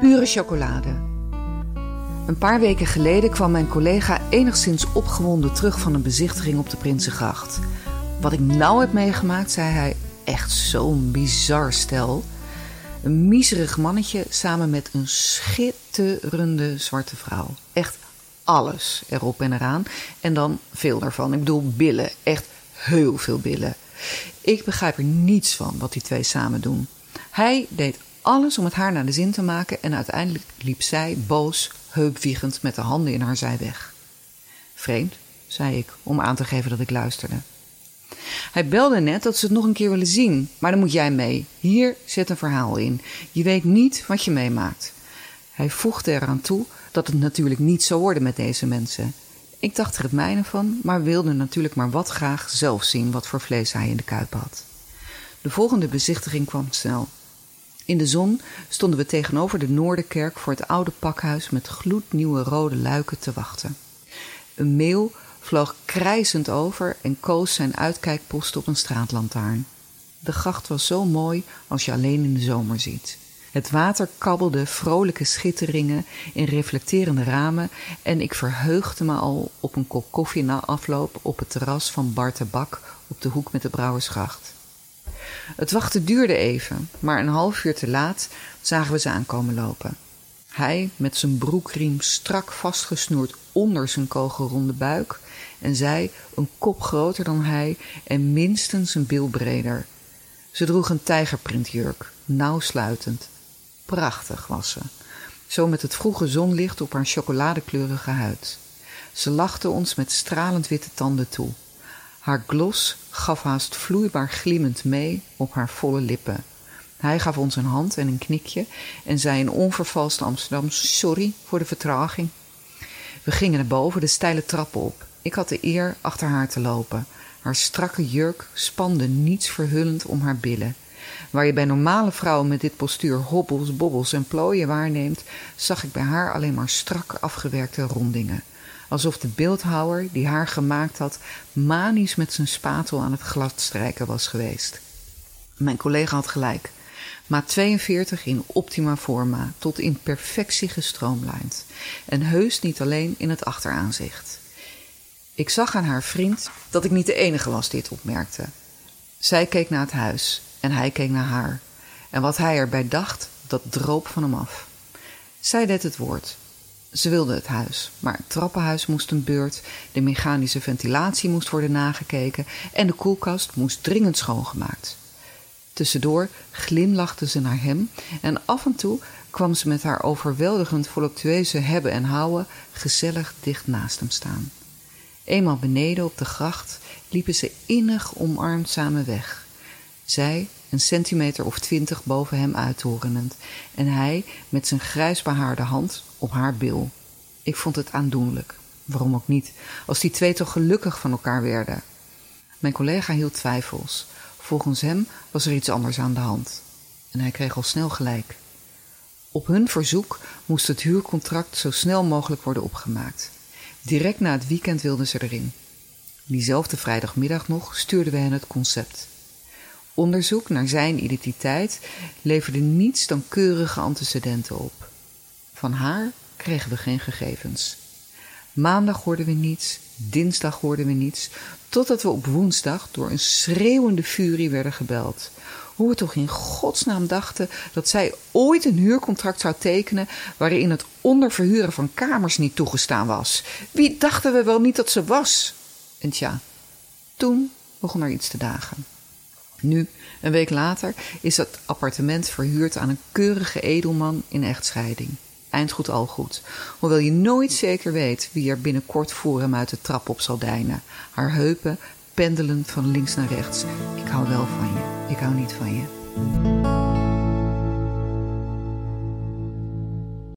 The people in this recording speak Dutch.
Pure chocolade. Een paar weken geleden kwam mijn collega enigszins opgewonden terug van een bezichtiging op de Prinsengracht. Wat ik nou heb meegemaakt, zei hij, echt zo'n bizar stel. Een miserig mannetje samen met een schitterende zwarte vrouw. Echt alles erop en eraan. En dan veel daarvan. Ik bedoel billen. Echt heel veel billen. Ik begrijp er niets van wat die twee samen doen. Hij deed alles om het haar naar de zin te maken en uiteindelijk liep zij boos, heupwiegend met de handen in haar zij weg. Vreemd, zei ik, om aan te geven dat ik luisterde. Hij belde net dat ze het nog een keer willen zien, maar dan moet jij mee. Hier zit een verhaal in. Je weet niet wat je meemaakt. Hij voegde eraan toe dat het natuurlijk niet zou worden met deze mensen. Ik dacht er het mijne van, maar wilde natuurlijk maar wat graag zelf zien wat voor vlees hij in de kuip had. De volgende bezichtiging kwam snel. In de zon stonden we tegenover de Noorderkerk voor het oude pakhuis met gloednieuwe rode luiken te wachten. Een meeuw vloog krijzend over en koos zijn uitkijkpost op een straatlantaarn. De gracht was zo mooi als je alleen in de zomer ziet. Het water kabbelde vrolijke schitteringen in reflecterende ramen en ik verheugde me al op een kop koffie na afloop op het terras van Bart de Bak op de hoek met de Brouwersgracht. Het wachten duurde even, maar een half uur te laat zagen we ze aankomen lopen. Hij met zijn broekriem strak vastgesnoerd onder zijn kogelronde buik en zij een kop groter dan hij en minstens een bil breder. Ze droeg een tijgerprintjurk, nauwsluitend. Prachtig was ze, zo met het vroege zonlicht op haar chocoladekleurige huid. Ze lachte ons met stralend witte tanden toe. Haar glos gaf haast vloeibaar glimmend mee op haar volle lippen. Hij gaf ons een hand en een knikje en zei in onvervalst Amsterdam: Sorry voor de vertraging. We gingen naar boven de steile trappen op. Ik had de eer achter haar te lopen. Haar strakke jurk spande niets verhullend om haar billen. Waar je bij normale vrouwen met dit postuur hobbels, bobbels en plooien waarneemt, zag ik bij haar alleen maar strak afgewerkte rondingen alsof de beeldhouwer die haar gemaakt had manisch met zijn spatel aan het gladstrijken was geweest. Mijn collega had gelijk. Maat 42 in optima forma, tot in perfectie gestroomlijnd. En heus niet alleen in het achteraanzicht. Ik zag aan haar vriend dat ik niet de enige was die het opmerkte. Zij keek naar het huis en hij keek naar haar. En wat hij erbij dacht, dat droop van hem af. Zij deed het woord. Ze wilde het huis, maar het trappenhuis moest een beurt, de mechanische ventilatie moest worden nagekeken en de koelkast moest dringend schoongemaakt. Tussendoor glimlachte ze naar hem en af en toe kwam ze met haar overweldigend voluptueuze hebben en houden gezellig dicht naast hem staan. Eenmaal beneden op de gracht liepen ze innig omarmd samen weg. Zij een centimeter of twintig boven hem uithorenend en hij met zijn grijs behaarde hand op haar bil. Ik vond het aandoenlijk. Waarom ook niet, als die twee toch gelukkig van elkaar werden. Mijn collega hield twijfels. Volgens hem was er iets anders aan de hand. En hij kreeg al snel gelijk. Op hun verzoek moest het huurcontract zo snel mogelijk worden opgemaakt. Direct na het weekend wilden ze erin. Diezelfde vrijdagmiddag nog stuurden we het concept. Onderzoek naar zijn identiteit leverde niets dan keurige antecedenten op. Van haar kregen we geen gegevens. Maandag hoorden we niets, dinsdag hoorden we niets, totdat we op woensdag door een schreeuwende furie werden gebeld. Hoe we toch in godsnaam dachten dat zij ooit een huurcontract zou tekenen waarin het onderverhuren van kamers niet toegestaan was. Wie dachten we wel niet dat ze was? En tja, toen begon er iets te dagen. Nu, een week later, is het appartement verhuurd aan een keurige edelman in echtscheiding. Eindgoed al goed. Hoewel je nooit zeker weet wie er binnenkort voor hem uit de trap op zal deinen. Haar heupen pendelend van links naar rechts. Ik hou wel van je. Ik hou niet van je.